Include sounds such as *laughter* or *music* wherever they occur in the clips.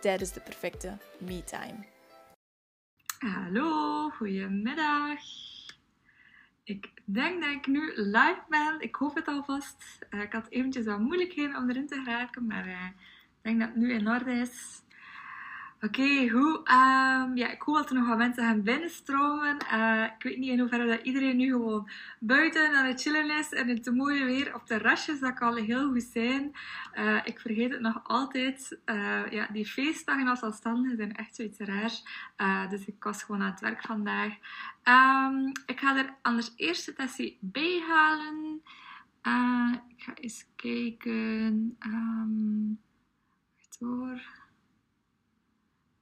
tijdens de perfecte me-time. Hallo, goedemiddag. Ik denk dat ik nu live ben. Ik hoop het alvast. Uh, ik had eventjes wat moeilijkheden om erin te geraken, maar uh, ik denk dat het nu in orde is. Oké? Um, ja, ik hoop dat er nog wat mensen gaan binnenstromen. Uh, ik weet niet in hoeverre dat iedereen nu gewoon buiten aan het chillen is en het mooie weer op terrasjes, dat kan heel goed zijn. Uh, ik vergeet het nog altijd. Uh, ja, die feestdagen als zelfstandigen zijn echt zoiets raars. dus ik was gewoon aan het werk vandaag. Um, ik ga er anders eerst de testie bij halen. ik ga eens kijken. Um, wacht hoor.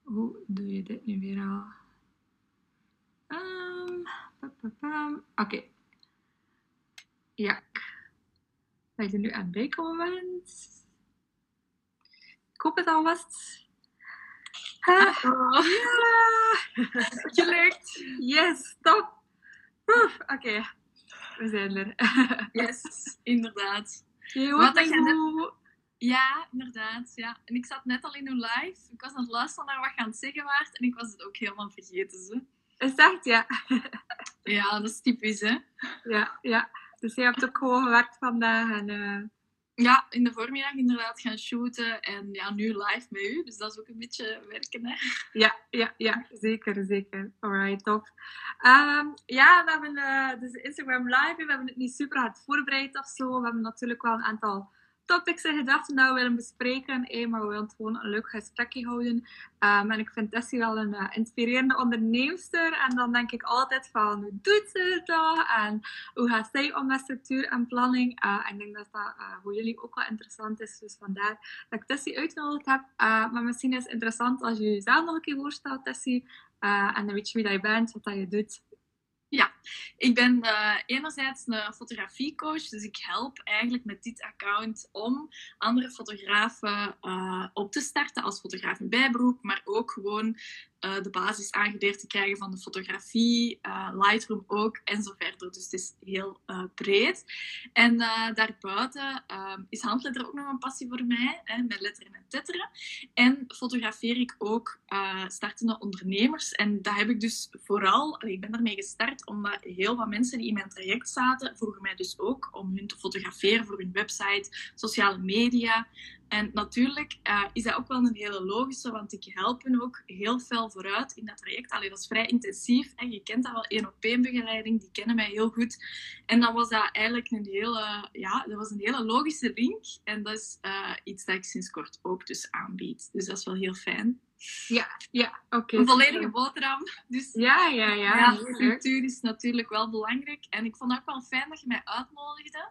Hoe doe je dit nu weer al? Um, Oké. Okay. Ja. Ben je er nu aan bijkomen? Ik hoop het alvast. Ah, oh. Ja! Gelukt! Yes, top! Oké, okay. we zijn er. yes, inderdaad. Okay, wat denk je? Ja, inderdaad. Ja. En ik zat net al in uw live. Ik was aan het luisteren naar wat je aan het zeggen waart. En ik was het ook helemaal vergeten. Zo. Is dat? Ja. ja, dat is typisch, hè? Ja, ja. Dus je hebt ook gewoon gewerkt vandaag. En, uh... Ja, in de voormiddag inderdaad gaan shooten. En ja, nu live met u. Dus dat is ook een beetje werken, hè? Ja, ja, ja. Zeker, zeker. Alright, top. Um, ja, we hebben uh, dus Instagram live. We hebben het niet super hard voorbereid of zo. We hebben natuurlijk wel een aantal topics en gedachten dat we willen bespreken. Maar we willen gewoon een leuk gesprekje houden. Um, en ik vind Tessie wel een uh, inspirerende onderneemster. En dan denk ik altijd van, hoe doet ze het toch? En hoe gaat zij om met structuur en planning? En ik denk dat dat uh, voor jullie ook wel interessant is. Dus vandaar dat ik Tessie uitgenodigd heb. maar misschien is het interessant als je jezelf nog een keer voorstelt, Tessie. en dan weet je wie dat je bent, wat je doet. Ja, ik ben uh, enerzijds een fotografiecoach, dus ik help eigenlijk met dit account om andere fotografen uh, op te starten als fotograaf in bijberoep, maar ook gewoon uh, de basis aangeleerd te krijgen van de fotografie, Lightroom ook en zo verder. Dus het is heel breed. En daarbuiten is handletter ook nog een passie voor mij, hè, met letteren en tetteren. En fotografeer ik ook startende ondernemers. En dat heb ik dus vooral, ik ben daarmee gestart omdat heel wat mensen die in mijn traject zaten, vroegen mij dus ook om hun te fotograferen voor hun website, sociale media. En natuurlijk uh, is dat ook wel een hele logische, want ik help hen ook heel veel vooruit in dat traject. Alleen dat is vrij intensief. En je kent dat wel, één op één begeleiding, die kennen mij heel goed. En dan was dat eigenlijk een hele, ja, dat was een hele logische link. En dat is uh, iets dat ik sinds kort ook dus aanbied. Dus dat is wel heel fijn. Ja, ja oké. Een volledige boterham. Dus ja, ja, ja. ja structuur *laughs* is natuurlijk wel belangrijk. En ik vond het ook wel fijn dat je mij uitnodigde.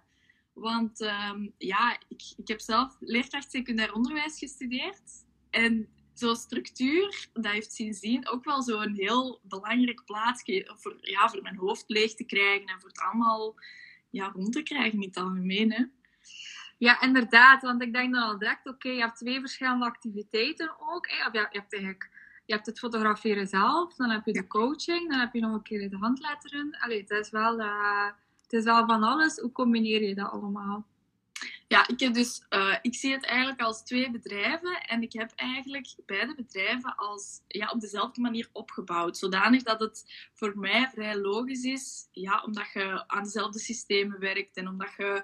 Want um, ja, ik, ik heb zelf leerkracht secundair onderwijs gestudeerd. En zo'n structuur, dat heeft sindsdien ook wel zo'n heel belangrijk plaatsje voor, ja, voor mijn hoofd leeg te krijgen en voor het allemaal ja, rond te krijgen in het algemeen. Hè. Ja, inderdaad. Want ik denk dan al direct, oké, je hebt twee verschillende activiteiten ook. Hè? Of je, je hebt eigenlijk je hebt het fotograferen zelf, dan heb je de coaching, dan heb je nog een keer de handletteren. Allee, het is wel, uh, het is wel van alles. Hoe combineer je dat allemaal? Ja, ik, heb dus, uh, ik zie het eigenlijk als twee bedrijven en ik heb eigenlijk beide bedrijven als, ja, op dezelfde manier opgebouwd. Zodanig dat het voor mij vrij logisch is, ja, omdat je aan dezelfde systemen werkt en omdat je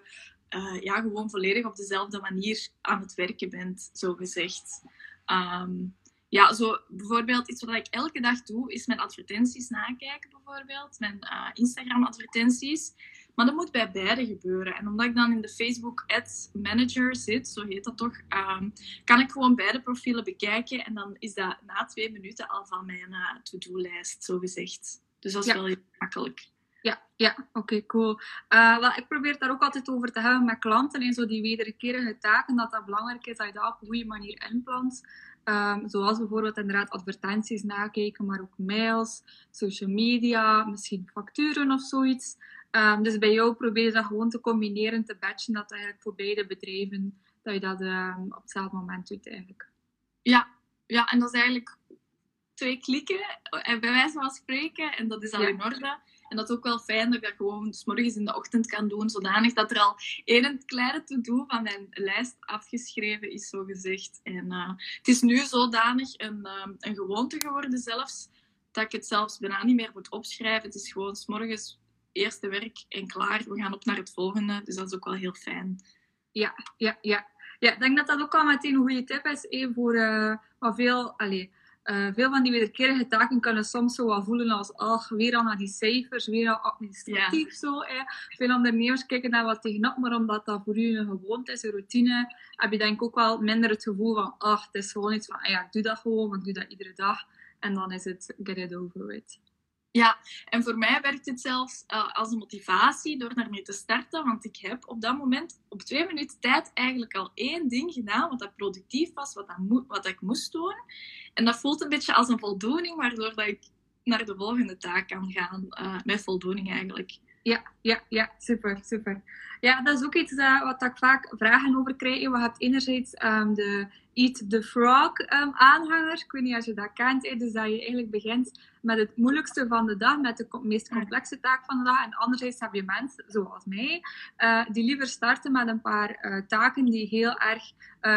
uh, ja, gewoon volledig op dezelfde manier aan het werken bent, zo gezegd. Um, ja, zo bijvoorbeeld iets wat ik elke dag doe, is mijn advertenties nakijken, bijvoorbeeld. Mijn uh, Instagram-advertenties. Maar dat moet bij beide gebeuren. En omdat ik dan in de Facebook Ads Manager zit, zo heet dat toch, um, kan ik gewoon beide profielen bekijken. En dan is dat na twee minuten al van mijn uh, to-do-lijst, zo gezegd. Dus dat is wel heel makkelijk. Ja, ja oké, cool. Uh, wel, ik probeer het daar ook altijd over te hebben met klanten en zo die wederkerige taken, dat dat belangrijk is dat je dat op een goede manier inplant. Um, zoals bijvoorbeeld inderdaad advertenties nakijken, maar ook mails, social media, misschien facturen of zoiets. Um, dus bij jou probeer je dat gewoon te combineren, te batchen, dat eigenlijk voor beide bedrijven, dat je dat um, op hetzelfde moment doet eigenlijk. Ja, ja, en dat is eigenlijk twee klikken, en bij wijze van spreken, en dat is al in orde. En dat is ook wel fijn dat ik dat gewoon s morgens in de ochtend kan doen, zodanig dat er al één kleine to-do van mijn lijst afgeschreven is, zo gezegd. En uh, het is nu zodanig een, uh, een gewoonte geworden zelfs, dat ik het zelfs bijna niet meer moet opschrijven. Het is gewoon s morgens eerste werk en klaar. We gaan op naar het volgende, dus dat is ook wel heel fijn. Ja, ja, ja. Ja, ik denk dat dat ook al meteen een goede tip is eh, voor uh, wat veel... Allez, uh, veel van die wederkerige taken kunnen soms zo wat voelen als ach, weer al naar die cijfers, weer al administratief zo. Hè. Veel ondernemers kijken daar wat tegenop, maar omdat dat voor u een gewoonte is, een routine, heb je denk ik ook wel minder het gevoel van ach, het is gewoon iets van, ah ja, ik doe dat gewoon, want ik doe dat iedere dag. En dan is het get it over with. Ja, en voor mij werkt het zelfs uh, als een motivatie door daarmee te starten. Want ik heb op dat moment op twee minuten tijd eigenlijk al één ding gedaan wat dat productief was, wat, dat wat ik moest doen. En dat voelt een beetje als een voldoening, waardoor dat ik naar de volgende taak kan gaan uh, met voldoening eigenlijk. Ja, ja, ja, super, super. Ja, dat is ook iets uh, wat ik vaak vragen over krijg. We hebben enerzijds um, de Eat the Frog um, aanhanger. Ik weet niet of je dat kent. Hè? Dus dat je eigenlijk begint met het moeilijkste van de dag, met de meest complexe taak van de dag. En anderzijds heb je mensen, zoals mij, uh, die liever starten met een paar uh, taken die heel erg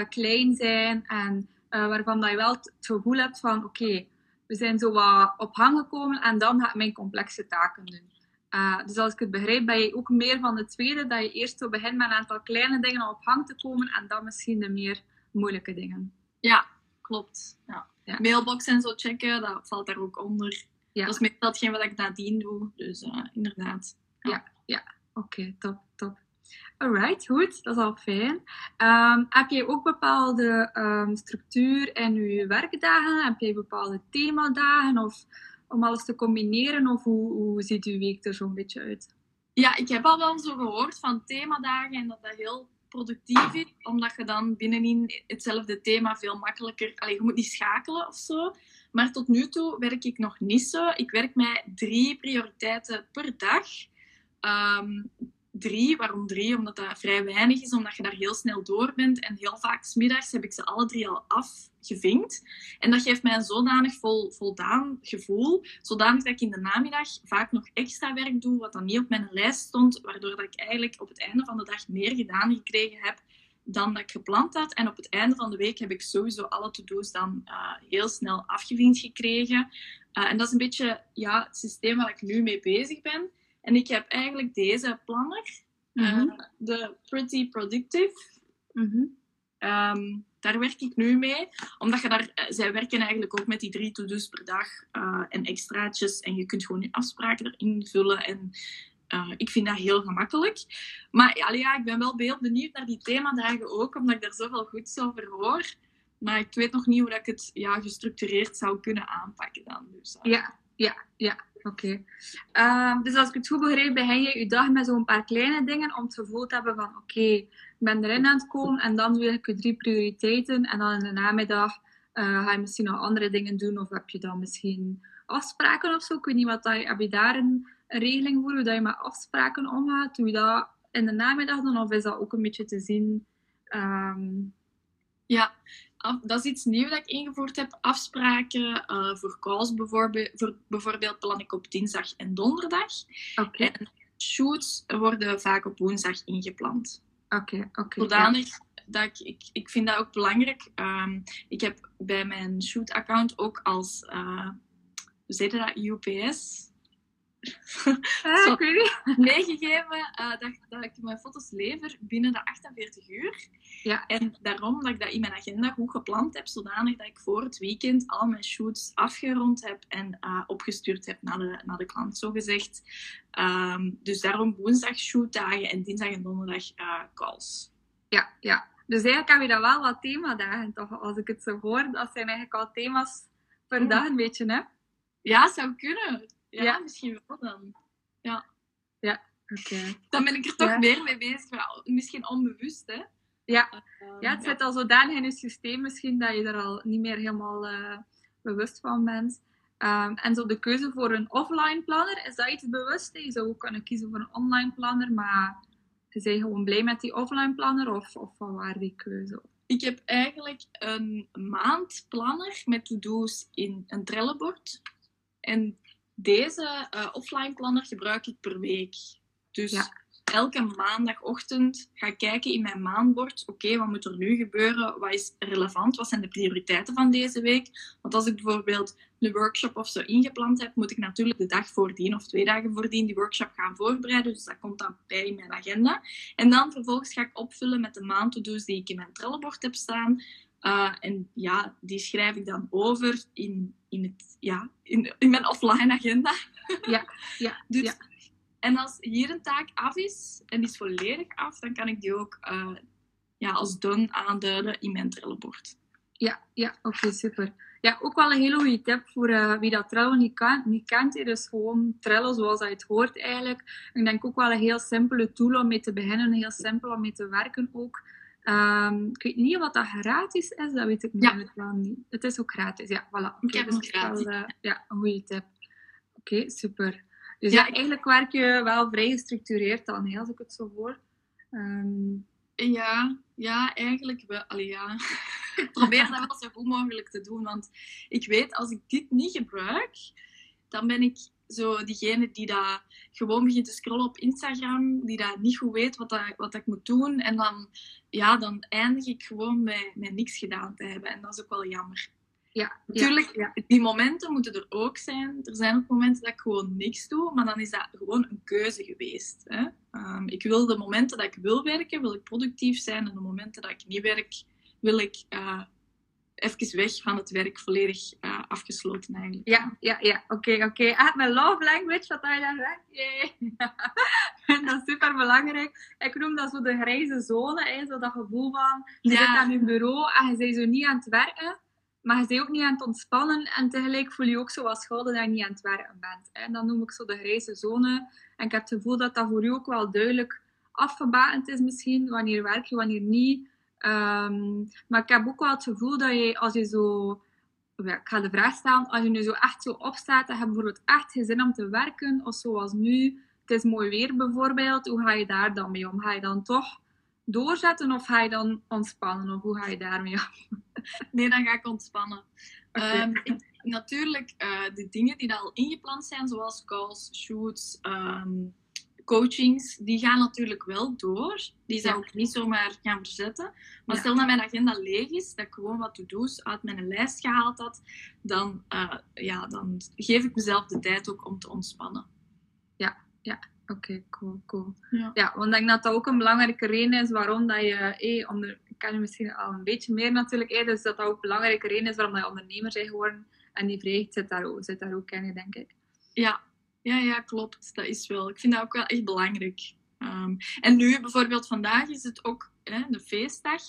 klein zijn en waarvan dat je wel het gevoel hebt van oké, okay, we zijn zo wat op hang gekomen en dan ga ik mijn complexe taken doen. Uh, dus als ik het begrijp, ben je ook meer van de tweede, dat je eerst zo begint met een aantal kleine dingen om op hang te komen en dan misschien de meer moeilijke dingen. Ja, klopt. Ja. ja. Mailbox en zo checken, dat valt daar ook onder. Ja. Dat is meestal hetgeen wat ik nadien doe, dus uh, inderdaad. Ja, ja, ja. oké, okay, top, top. Alright, goed, dat is al fijn. Um, heb jij ook bepaalde um, structuur in je werkdagen? Heb jij bepaalde themadagen of om alles te combineren? Of hoe, hoe ziet uw week er zo'n beetje uit? Ja, ik heb al wel zo gehoord van themadagen en dat dat heel productief is, omdat je dan binnenin hetzelfde thema veel makkelijker... Allee, je moet niet schakelen of zo. Maar tot nu toe werk ik nog niet zo. Ik werk met drie prioriteiten per dag. Um, drie. Waarom drie? Omdat dat vrij weinig is, omdat je daar heel snel door bent. En heel vaak smiddags heb ik ze alle drie al afgevinkt. En dat geeft mij een zodanig vol, voldaan gevoel, zodanig dat ik in de namiddag vaak nog extra werk doe, wat dan niet op mijn lijst stond, waardoor dat ik eigenlijk op het einde van de dag meer gedaan gekregen heb dan dat ik gepland had. En op het einde van de week heb ik sowieso alle to-do's dan uh, heel snel afgevinkt gekregen. Uh, en dat is een beetje ja, het systeem waar ik nu mee bezig ben. En ik heb eigenlijk deze planner, mm -hmm. uh, de Pretty Productive. Mm -hmm. Um, daar werk ik nu mee, omdat je daar, uh, zij werken eigenlijk ook met die drie to-do's per dag uh, en extraatjes. En je kunt gewoon je afspraken erin vullen. En ik vind dat heel gemakkelijk. Maar ja, ja, ik ben wel heel benieuwd naar die themadagen ook, omdat ik daar zoveel goeds over hoor. Maar ik weet nog niet hoe dat ik het ja, gestructureerd zou kunnen aanpakken dan. Dus, ja, ja, ja. Oké. Uh, dus als ik het goed begrijp, begin je je dag met zo'n paar kleine dingen om het gevoel te hebben van oké, ben erin aan het komen en dan wil ik je drie prioriteiten en dan in de namiddag uh, ga je misschien nog andere dingen doen of heb je dan misschien afspraken of zo. Ik weet niet wat dat, heb je daar een, regeling voor, hoe dat je met afspraken omgaat? Doe je dat in de namiddag dan of is dat ook een beetje te zien? Um... Ja, dat is iets nieuws dat ik ingevoerd heb. Afspraken uh, voor calls bijvoorbeeld, voor, bijvoorbeeld plan ik op dinsdag en donderdag. Okay. En shoots worden vaak op woensdag ingepland. Okay. Okay, Zodanig dat ik, ik, ik vind dat ook belangrijk. Um, ik heb bij mijn shoot-account ook als, uh, hoe dat, UPS? Ah, meegegeven uh, dat, dat ik mijn foto's lever binnen de 48 uur. Ja. En daarom dat ik dat in mijn agenda goed gepland heb, zodanig dat ik voor het weekend al mijn shoots afgerond heb en uh, opgestuurd heb naar de, naar de klant, zogezegd. Um, dus daarom woensdag shootdagen en dinsdag en donderdag uh, calls. Ja, ja. Dus eigenlijk heb je dan wel wat themadagen, toch? Als ik het zo hoor, dat zijn eigenlijk al thema's per dag een beetje, hè? Ja, zou kunnen. Ja, misschien wel dan. Ja. ja. Oké. Dan ben ik er toch meer mee bezig. maar Misschien onbewust, hè. Ja. Ehm, Ja, het zit al zodanig in je systeem misschien dat je er al niet meer helemaal eh, bewust van bent. Ehm, en zo de keuze voor een offline planner, is dat iets bewust? Je zou ook kunnen kiezen voor een online planner, maar je bent gewoon blij met die offline planner of, of van waar die keuze? Ik heb eigenlijk een maandplanner met to-do's in een Trello-bord. En deze eh, offline planner gebruik ik per week. Dus Ja. elke maandagochtend ga ik kijken in mijn maandbord. Oké, wat moet er nu gebeuren? Wat is relevant? Wat zijn de prioriteiten van deze week? Want als ik bijvoorbeeld een workshop of zo ingepland heb, moet ik natuurlijk de dag voordien of twee dagen voordien die workshop gaan voorbereiden. Dus dat komt dan bij in mijn agenda. En dan vervolgens ga ik opvullen met de maand-to-do's die ik in mijn Trello-bord heb staan. Uh, en ja, die schrijf ik dan over in, in, het, ja, in, in mijn offline agenda. *laughs* Ja, ja, Dus, ja. En als hier een taak af is en die is volledig af, dan kan ik die ook uh, ja, als done aanduiden in mijn Trello-bord. Ja, ja oké, super. Ja, ook wel een hele goede tip voor uh, wie dat Trello niet, kan, niet kent. Dus gewoon Trello zoals dat je het hoort eigenlijk. Ik denk ook wel een heel simpele tool om mee te beginnen. Heel simpel om mee te werken ook. Um, ik weet niet of dat gratis is, dat weet ik Ja. niet. wel niet. Het is ook gratis, ja. Voilà. Ik heb dus het is wel, gratis. eh, ja, een goede tip. Oké, super. Dus Ja, ja, eigenlijk werk je wel vrij gestructureerd dan, hè, als ik het zo hoor. Ehm, Ja, ja, eigenlijk wel. Allee, ja. ik *laughs* probeer dat wel zo goed mogelijk te doen. Want ik weet, als ik dit niet gebruik, dan ben ik zo diegene die dat gewoon begint te scrollen op Instagram, die dat niet goed weet wat, dat, wat dat ik moet doen. En dan, ja, dan eindig ik gewoon met, met niks gedaan te hebben. En dat is ook wel jammer. ja, Natuurlijk, ja, die momenten moeten er ook zijn. Er zijn ook momenten dat ik gewoon niks doe, maar dan is dat gewoon een keuze geweest. Hè? Ehm, ik wil de momenten dat ik wil werken, wil ik productief zijn. En de momenten dat ik niet werk, wil ik uh, even weg van het werk, volledig uh, afgesloten eigenlijk. Ja, ja, ja. Oké, oké. Okay. Ah, mijn love language, wat hij daar zegt. Yeah. dat is super belangrijk. Ik noem dat zo de grijze zone, hè, zo dat gevoel van, je Ja. zit aan je bureau en je bent zo niet aan het werken, maar je bent ook niet aan het ontspannen en tegelijk voel je je ook zo schuldig dat je niet aan het werken bent. En dat noem ik zo de grijze zone. En ik heb het gevoel dat dat voor u ook wel duidelijk afgebakend is misschien, wanneer werk je, wanneer niet. Um, maar ik heb ook wel het gevoel dat je, als je zo ja, ik ga de vraag stellen, als je nu zo echt zo opstaat en je bijvoorbeeld echt geen zin om te werken, of zoals nu, het is mooi weer bijvoorbeeld, hoe ga je daar dan mee om? Ga je dan toch doorzetten of ga je dan ontspannen? Of hoe ga je daarmee om? *laughs* Nee, dan ga ik ontspannen. Okay. Um, ik, natuurlijk, uh, de dingen die al ingepland zijn, zoals calls, shoots, um, coachings, die gaan natuurlijk wel door. Die zou Ja. ik niet zomaar gaan verzetten. Maar Ja. stel dat mijn agenda leeg is, dat ik gewoon wat to-do's uit mijn lijst gehaald had, dan, uh, ja, dan geef ik mezelf de tijd ook om te ontspannen. Oké, okay, cool, cool. Ja. ja, want ik denk dat dat ook een belangrijke reden is waarom dat je, eh, onder, ik ken je misschien al een beetje meer natuurlijk, eh, dus dat dat ook een belangrijke reden is waarom dat je ondernemer bent geworden. En die vrijheid zit daar ook, zit daar ook in, denk ik. Ja. Ja, ja, klopt. Dat is wel. Ik vind dat ook wel echt belangrijk. Um, en nu, bijvoorbeeld vandaag, is het ook hè, de feestdag.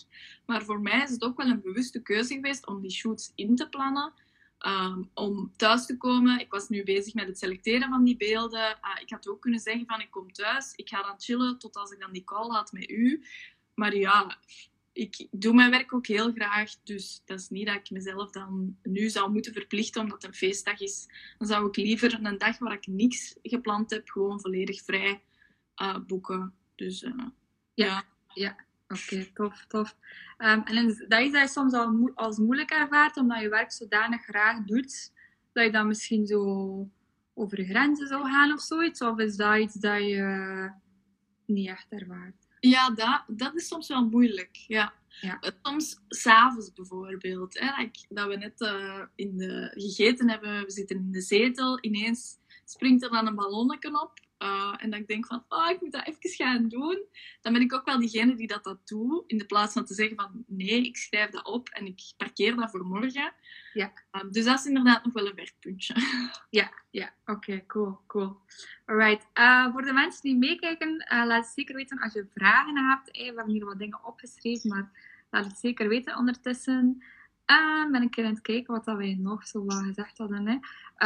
Maar voor mij is het ook wel een bewuste keuze geweest om die shoots in te plannen. Um, om thuis te komen. Ik was nu bezig met het selecteren van die beelden. Uh, ik had ook kunnen zeggen van ik kom thuis. Ik ga dan chillen tot als ik dan die call had met u. Maar ja, ik doe mijn werk ook heel graag. Dus dat is niet dat ik mezelf dan nu zou moeten verplichten omdat het een feestdag is. Dan zou ik liever een dag waar ik niks gepland heb, gewoon volledig vrij uh, boeken. Dus uh, ja. ja. ja. Oké, okay, tof, tof. Um, en dat is dat je soms al mo als moeilijk ervaart, omdat je werk zodanig graag doet, dat je dan misschien zo over grenzen zou gaan of zoiets? Of is dat iets dat je niet echt ervaart? Ja, dat, dat is soms wel moeilijk. Ja. Ja. Soms s'avonds bijvoorbeeld. Hè, dat, dat we net uh, in de, gegeten hebben, we zitten in de zetel, ineens springt er dan een ballonnetje op. Uh, en dat ik denk van, oh, ik moet dat even gaan doen. Dan ben ik ook wel diegene die dat, dat doet. In de plaats van te zeggen van, nee, ik schrijf dat op en ik parkeer dat voor morgen. Ja. Uh, dus dat is inderdaad nog wel een werkpuntje. *laughs* Ja, ja. oké, okay, cool, cool. Alright. Uh, voor de mensen die meekijken, laat het zeker weten als je vragen hebt. Hey, we hebben hier wat dingen opgeschreven, maar laat het zeker weten ondertussen. En ben ik aan het kijken wat dat wij nog zo wat gezegd hadden. Hè.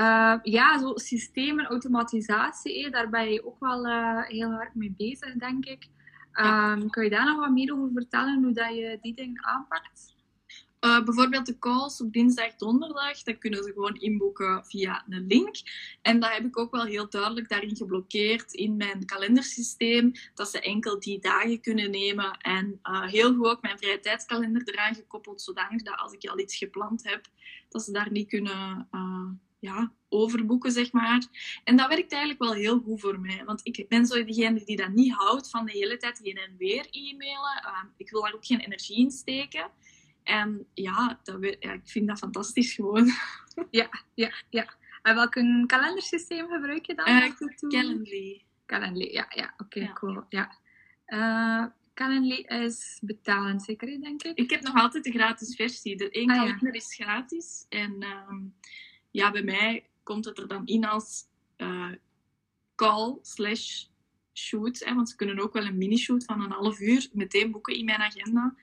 Uh, ja, zo systemen, automatisatie, daar ben je ook wel uh, heel hard mee bezig, denk ik. Um, Kun je daar nog wat meer over vertellen, hoe dat je die dingen aanpakt? Uh, bijvoorbeeld de calls op dinsdag, donderdag, dat kunnen ze gewoon inboeken via een link. En dat heb ik ook wel heel duidelijk daarin geblokkeerd in mijn kalendersysteem, dat ze enkel die dagen kunnen nemen. En uh, heel goed ook mijn vrije tijdskalender eraan gekoppeld, zodanig dat als ik al iets gepland heb, dat ze daar niet kunnen uh, ja, overboeken, zeg maar. En dat werkt eigenlijk wel heel goed voor mij. Want ik ben zo degene die dat niet houdt van de hele tijd heen en weer e-mailen. ik wil daar ook geen energie in steken. En ja, dat, ja, ik vind dat fantastisch gewoon. *laughs* Ja, ja, ja. En welk een kalendersysteem gebruik je dan? Uh, Calendly. Calendly, ja, ja. Oké, okay, cool. Ja. Uh, Calendly is betalend, zeker, denk ik? Ik heb nog altijd de gratis versie. De één ah, kalender is gratis. En um, ja, bij mij komt het er dan in als uh, call slash shoot. Hè, want ze kunnen ook wel een mini-shoot van een half uur meteen boeken in mijn agenda.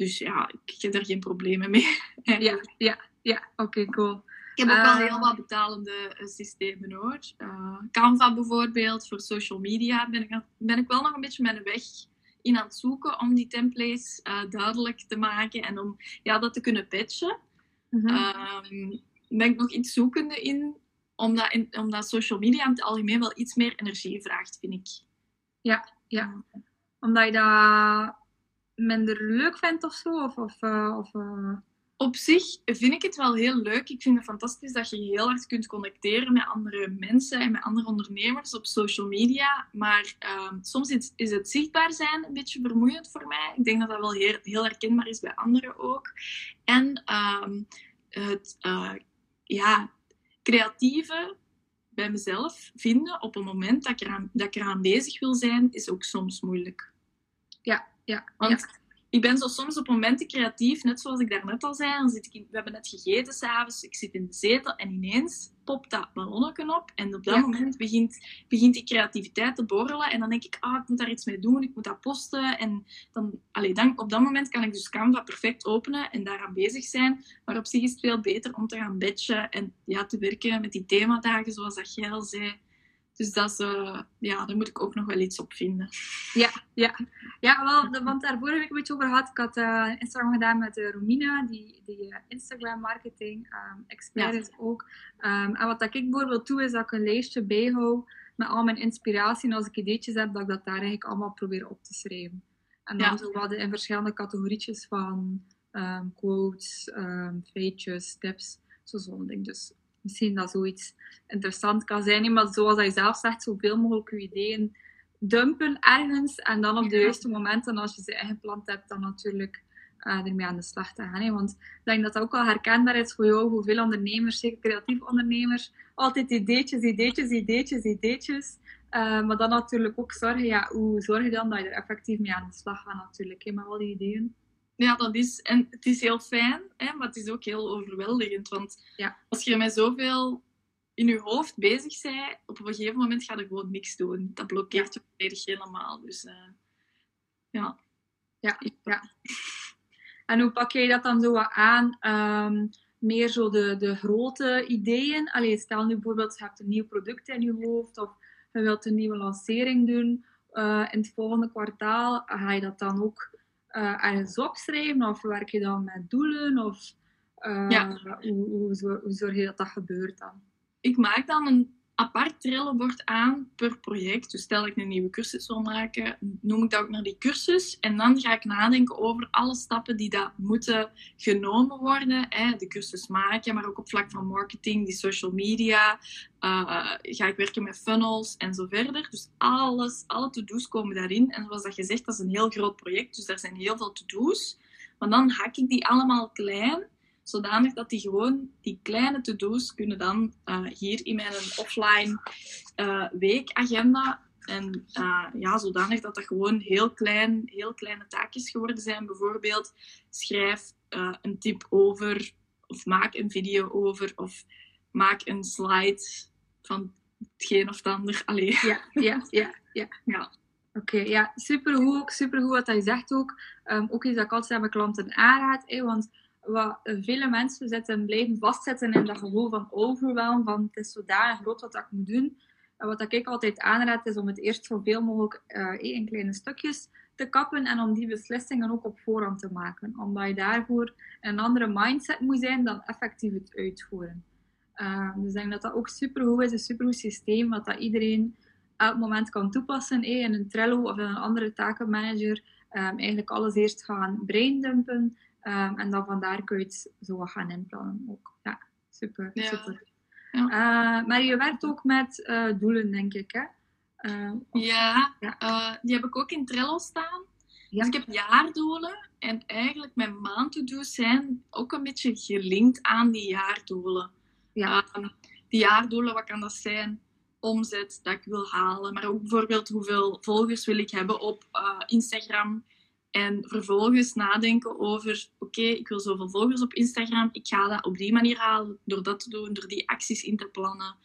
Dus ja, ik heb er geen problemen mee. *laughs* ja, ja, ja. Oké, cool. Ik heb ook wel heel ehm, wat betalende eh, systemen hoor. Uh, Canva bijvoorbeeld, voor social media ben ik, ben ik wel nog een beetje mijn weg in aan het zoeken om die templates uh, duidelijk te maken en om ja, dat te kunnen patchen. Mm -hmm. ben ik nog iets zoekende in omdat, in, omdat social media in het algemeen wel iets meer energie vraagt, vind ik. Ja, ja. Omdat je dat minder leuk vindt of zo? Of, of, uh, of uh... Op zich vind ik het wel heel leuk. Ik vind het fantastisch dat je heel hard kunt connecteren met andere mensen en met andere ondernemers op social media. Maar uh, soms is, is, het zichtbaar zijn een beetje vermoeiend voor mij. Ik denk dat dat wel heel, heel herkenbaar is bij anderen ook. En ehm, het uh, ja, creatieve bij mezelf vinden op een moment dat ik, eraan, dat ik eraan bezig wil zijn, is ook soms moeilijk. Ja, ja. Want ik ben zo soms op momenten creatief, net zoals ik daarnet al zei. Dan zit ik in, we hebben net gegeten s'avonds, ik zit in de zetel en ineens popt dat ballonnetje op. En op dat moment begint, begint die creativiteit te borrelen. En dan denk ik, ah, ik moet daar iets mee doen, ik moet dat posten. En dan, allee, dan, op dat moment kan ik dus Canva perfect openen en daaraan bezig zijn. Maar op zich is het veel beter om te gaan batchen en ja, te werken met die themadagen, zoals dat jij al zei. Dus dat is, uh, ja, daar moet ik ook nog wel iets op vinden. Ja, ja. ja wel, want daar vorige week een beetje over gehad. Ik had uh, Instagram gedaan met uh, Romina, die, die Instagram marketing um, expert is ook. Um, en wat dat ik bijvoorbeeld doe, is dat ik een lijstje bijhoud met al mijn inspiratie. En als ik ideetjes heb, dat ik dat daar eigenlijk allemaal probeer op te schrijven. En dan ja. zo wat in verschillende categorietjes van um, quotes, feitjes, tips, zo zo'n ding. Dus misschien dat zoiets interessant kan zijn. Maar zoals hij zelf zegt, zoveel mogelijk je ideeën dumpen ergens. En dan op de juiste momenten, als je ze ingepland hebt, dan natuurlijk uh, ermee aan de slag te gaan. Hè. Want ik denk dat dat ook wel herkenbaar is voor jou, voor veel ondernemers, zeker creatief ondernemers. Altijd ideetjes, ideetjes, ideetjes, ideetjes. Uh, maar dan natuurlijk ook zorgen, ja, hoe zorg je dan dat je er effectief mee aan de slag gaat natuurlijk, hè, met al die ideeën. Ja, dat is. En het is heel fijn, hè, maar het is ook heel overweldigend. Want ja. als je met zoveel in je hoofd bezig bent, op een gegeven moment ga je gewoon niks doen. Dat blokkeert je volledig helemaal. Dus uh, ja. ja. Ja, En hoe pak jij dat dan zo aan? Um, meer zo de, de grote ideeën. Allee, stel nu bijvoorbeeld, je hebt een nieuw product in je hoofd of je wilt een nieuwe lancering doen uh, in het volgende kwartaal. Ga je dat dan ook uh, ergens opschrijven? Of werk je dan met doelen? Of uh, ja. hoe, hoe, hoe, zorg je dat dat gebeurt dan? Ik maak dan een apart trillenbord aan per project. Dus stel ik een nieuwe cursus wil maken, noem ik dat ook naar die cursus. En dan ga ik nadenken over alle stappen die daar moeten genomen worden. Hè. De cursus maken, maar ook op vlak van marketing, die social media. Uh, ga ik werken met funnels en zo verder. Dus alles, alle to-do's komen daarin. En zoals dat je zegt, dat is een heel groot project. Dus daar zijn heel veel to-do's. Maar dan hak ik die allemaal klein zodanig dat die gewoon, die kleine to-do's kunnen dan uh, hier in mijn offline uh, weekagenda en uh, ja, zodanig dat dat gewoon heel, klein, heel kleine taakjes geworden zijn. Bijvoorbeeld, schrijf een tip over, of maak een video over, of maak een slide van hetgeen of het ander. *laughs* Allee. Ja, ja, ja. ja. ja. Oké, okay, ja, supergoed. Supergoed wat hij zegt ook. Um, ook iets dat ik altijd aan mijn klanten aanraad. want wat vele mensen zitten, blijven vastzitten in dat gevoel van overwhelm, van het is zodanig groot wat ik moet doen. En wat ik altijd aanraad is om het eerst zoveel mogelijk uh, in kleine stukjes te kappen en om die beslissingen ook op voorhand te maken. Omdat je daarvoor een andere mindset moet zijn dan effectief het uitvoeren. Uh, dus ik denk dat dat ook supergoed is, een supergoed systeem, wat dat iedereen elk moment kan toepassen eh, in een Trello of in een andere takenmanager. Um, eigenlijk alles eerst gaan braindumpen um, en dan vandaar kun je het zo wat gaan inplannen ook. Ja, super, super. Ja. Uh, maar je werkt ook met uh, doelen, denk ik, hè? Uh, ja, ja. die heb ik ook in Trello staan. Ja. Dus ik heb jaardoelen en eigenlijk mijn maandtodo's zijn ook een beetje gelinkt aan die jaardoelen. Ja. die jaardoelen, wat kan dat zijn? Omzet dat ik wil halen, maar ook bijvoorbeeld hoeveel volgers wil ik hebben op Instagram. En vervolgens nadenken over, oké, ik wil zoveel volgers op Instagram, ik ga dat op die manier halen, door dat te doen, door die acties in te plannen.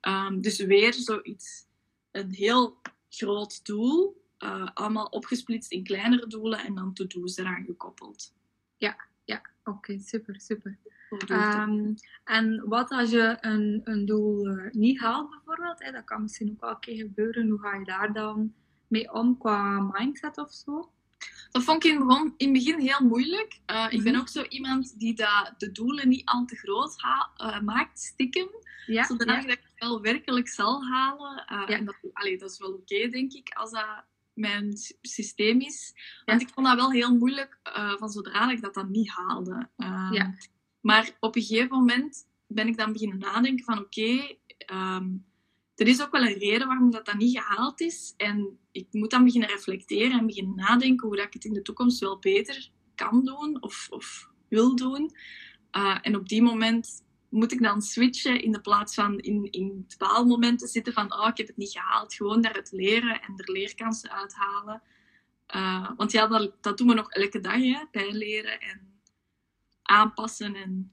Um, dus weer zoiets, een heel groot doel, uh, allemaal opgesplitst in kleinere doelen en dan to-do's eraan gekoppeld. Ja, ja, oké, super, super. Um, en wat als je een, een doel uh, niet haalt bijvoorbeeld, hè, dat kan misschien ook wel een keer gebeuren, hoe ga je daar dan mee om qua mindset of zo? Dat vond ik in, begon, in het begin heel moeilijk. Uh, Ik ben mhm. ook zo iemand die dat, de doelen niet al te groot uh, maakt, stiekem. Ja, zodat ja. ik dat wel werkelijk zal halen. Uh, ja. en dat, allee, dat is wel oké, denk ik, als dat mijn systeem is. Want ik vond dat wel heel moeilijk van zodra ik dat dan niet haalde. Ehm. Maar op een gegeven moment ben ik dan beginnen nadenken van oké, okay, ehm, er is ook wel een reden waarom dat, dat niet gehaald is. En ik moet dan beginnen reflecteren en beginnen nadenken hoe dat ik het in de toekomst wel beter kan doen of, of wil doen. Uh, en op die moment moet ik dan switchen in de plaats van in, in te zitten van oh, ik heb het niet gehaald. Gewoon daaruit leren en er leerkansen uithalen. Uh, want ja, dat, dat doen we nog elke dag, hè, bijleren en aanpassen en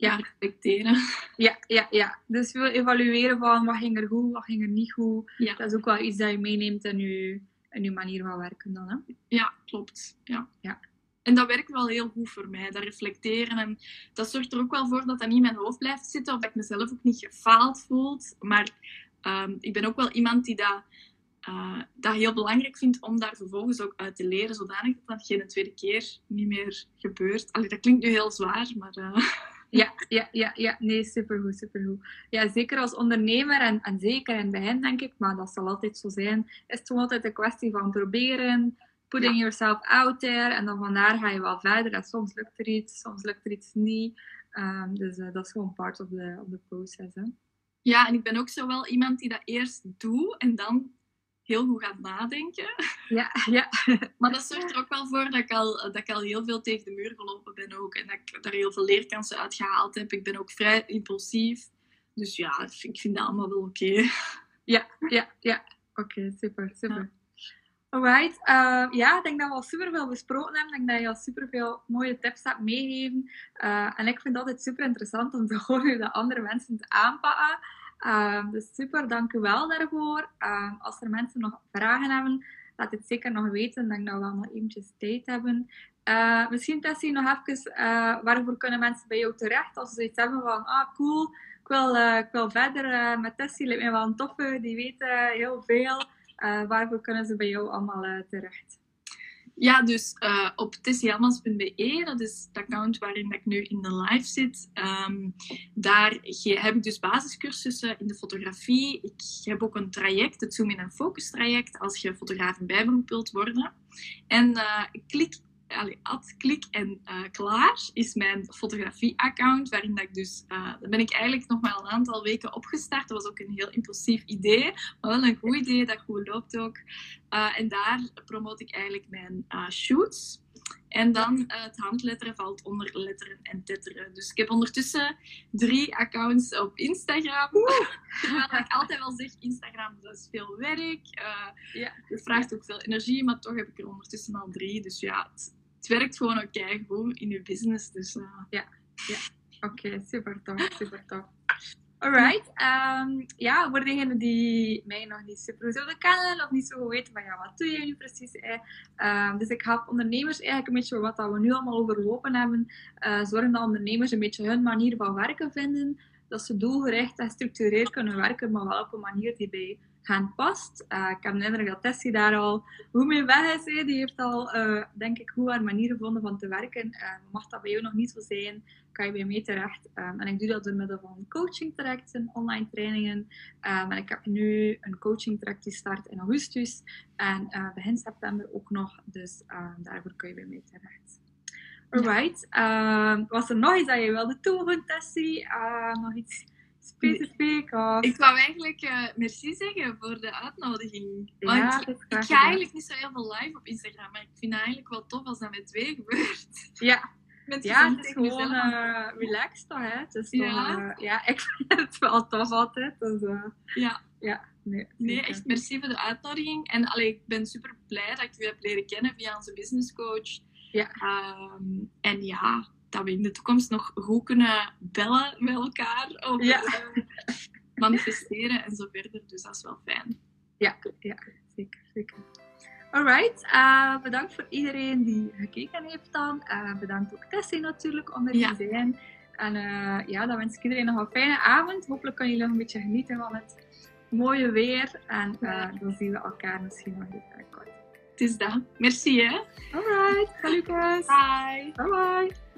ja. reflecteren. Ja, ja, ja. Dus veel evalueren van wat ging er goed, wat ging er niet goed. Ja. Dat is ook wel iets dat je meeneemt in je, in je manier van werken dan. Hè? Ja, klopt. Ja. ja. En dat werkt wel heel goed voor mij, dat reflecteren. En dat zorgt er ook wel voor dat dat niet in mijn hoofd blijft zitten, of dat ik mezelf ook niet gefaald voelt. Maar um, ik ben ook wel iemand die dat, uh, dat heel belangrijk vindt om daar vervolgens ook uit te leren, zodanig dat dat geen tweede keer niet meer gebeurt. Allee, dat klinkt nu heel zwaar, maar... Uh... *laughs* Ja, ja, ja, ja. Nee, supergoed, supergoed. Ja, zeker als ondernemer en, en zeker in het begin, denk ik, maar dat zal altijd zo zijn, is het gewoon altijd een kwestie van proberen, putting yourself out there, en dan vandaar ga je wel verder. En soms lukt er iets, soms lukt er iets niet. Um, dus uh, dat is gewoon part of the, of the process. Hè. Ja, en ik ben ook zo wel iemand die dat eerst doet en dan heel goed gaat nadenken. Ja, ja. *laughs* Maar dat zorgt er ook wel voor dat ik, al, dat ik al heel veel tegen de muur gelopen ben ook. En dat ik daar heel veel leerkansen uit gehaald heb. Ik ben ook vrij impulsief. Dus ja, ik vind dat allemaal wel oké. Ja, ja, ja. Oké, super, super. Alright. Uh, ja, ik denk dat we al super veel besproken hebben. Ik denk dat je al super veel mooie tips hebt meegegeven. Uh, en ik vind het altijd super interessant om te *laughs* horen hoe de andere mensen het aanpakken. Uh, dus super, dank u wel daarvoor. Uh, als er mensen nog vragen hebben, laat het zeker nog weten. Ik denk dat we nog eventjes tijd hebben. Uh, misschien Tessie nog even, uh, waarvoor kunnen mensen bij jou terecht als ze zoiets hebben van, ah cool, ik wil, uh, ik wil verder met Tessie, lijkt mij wel een toffe, die weet heel veel. waarvoor kunnen ze bij jou allemaal terecht? Ja, dus uh, op tessiamas.be, dat is het account waarin ik nu in de live zit. Um, daar heb ik dus basiscursussen in de fotografie. Ik heb ook een traject, het Zoom in en Focus traject, als je fotograaf in bijberoep wilt worden. En uh, klik allee, ad, klik en uh, klaar is mijn fotografie-account, waarin dat ik dus, uh, daar ben ik eigenlijk nog maar een aantal weken opgestart. Dat was ook een heel impulsief idee, maar wel een goed idee dat goed loopt ook. Uh, en daar promote ik eigenlijk mijn shoots. En dan het handletteren valt onder letteren en tetteren. Dus ik heb ondertussen drie accounts op Instagram. *laughs* Terwijl ik altijd wel zeg, Instagram dat is veel werk. Uh, ja. Het vraagt ook veel energie, maar toch heb ik er ondertussen al drie. Dus ja, het, het werkt gewoon ook goed in je business. Dus, uh... Ja, ja. oké, okay, super tof, super tof. Alright. Ehm, ja, voor degenen die mij nog niet super zouden kennen of niet zo weten van ja, wat doe je nu precies? Eh? Ehm, dus ik help ondernemers eigenlijk een beetje wat dat we nu allemaal overlopen hebben. Uh, zorgen dat ondernemers een beetje hun manier van werken vinden. Dat ze doelgericht en gestructureerd kunnen werken, maar wel op een manier die bij hen past. Uh, ik heb indruk dat Tessie daar al hoe mee weg is. Die heeft al, uh, denk ik, hoe haar manier gevonden van te werken. Uh, mag dat bij jou nog niet zo zijn, kan je bij mij terecht. Um, en ik doe dat door middel van coaching trajecten, online trainingen. Um, en ik heb nu een coaching traject die start in augustus. En begin september ook nog. Dus daarvoor kun je bij mij terecht. Alright. Ja. was er nog iets dat je wilde toevoegen, Tessie? nog iets specifiek? Of... Ik wou eigenlijk uh, merci zeggen voor de uitnodiging. Want ik, ik ga eigenlijk niet zo heel veel live op Instagram, maar ik vind het eigenlijk wel tof als dat met twee gebeurt. Ja. Met ja, het is gewoon uh, relaxed toch, hè? Het is ja. Uh, ja, ik *laughs* vind het wel tof altijd. Dus, ja. Ja. Nee, nee, echt merci voor de uitnodiging. En allee, ik ben super blij dat ik u heb leren kennen via onze business coach. Ja. Um, en ja, dat we in de toekomst nog goed kunnen bellen met elkaar over ja. uh, manifesteren en zo verder. Dus dat is wel fijn. Ja, ja zeker. zeker. Alright, uh, bedankt voor iedereen die gekeken heeft dan. Uh, bedankt ook Tessie natuurlijk om er ja. te zijn. En ja, dan wens ik iedereen nog een fijne avond. Hopelijk kunnen jullie nog een beetje genieten van het mooie weer. En dan zien we elkaar misschien nog even binnenkort. Het is dat. Merci hè. Alright, salut. Bye. Bye bye.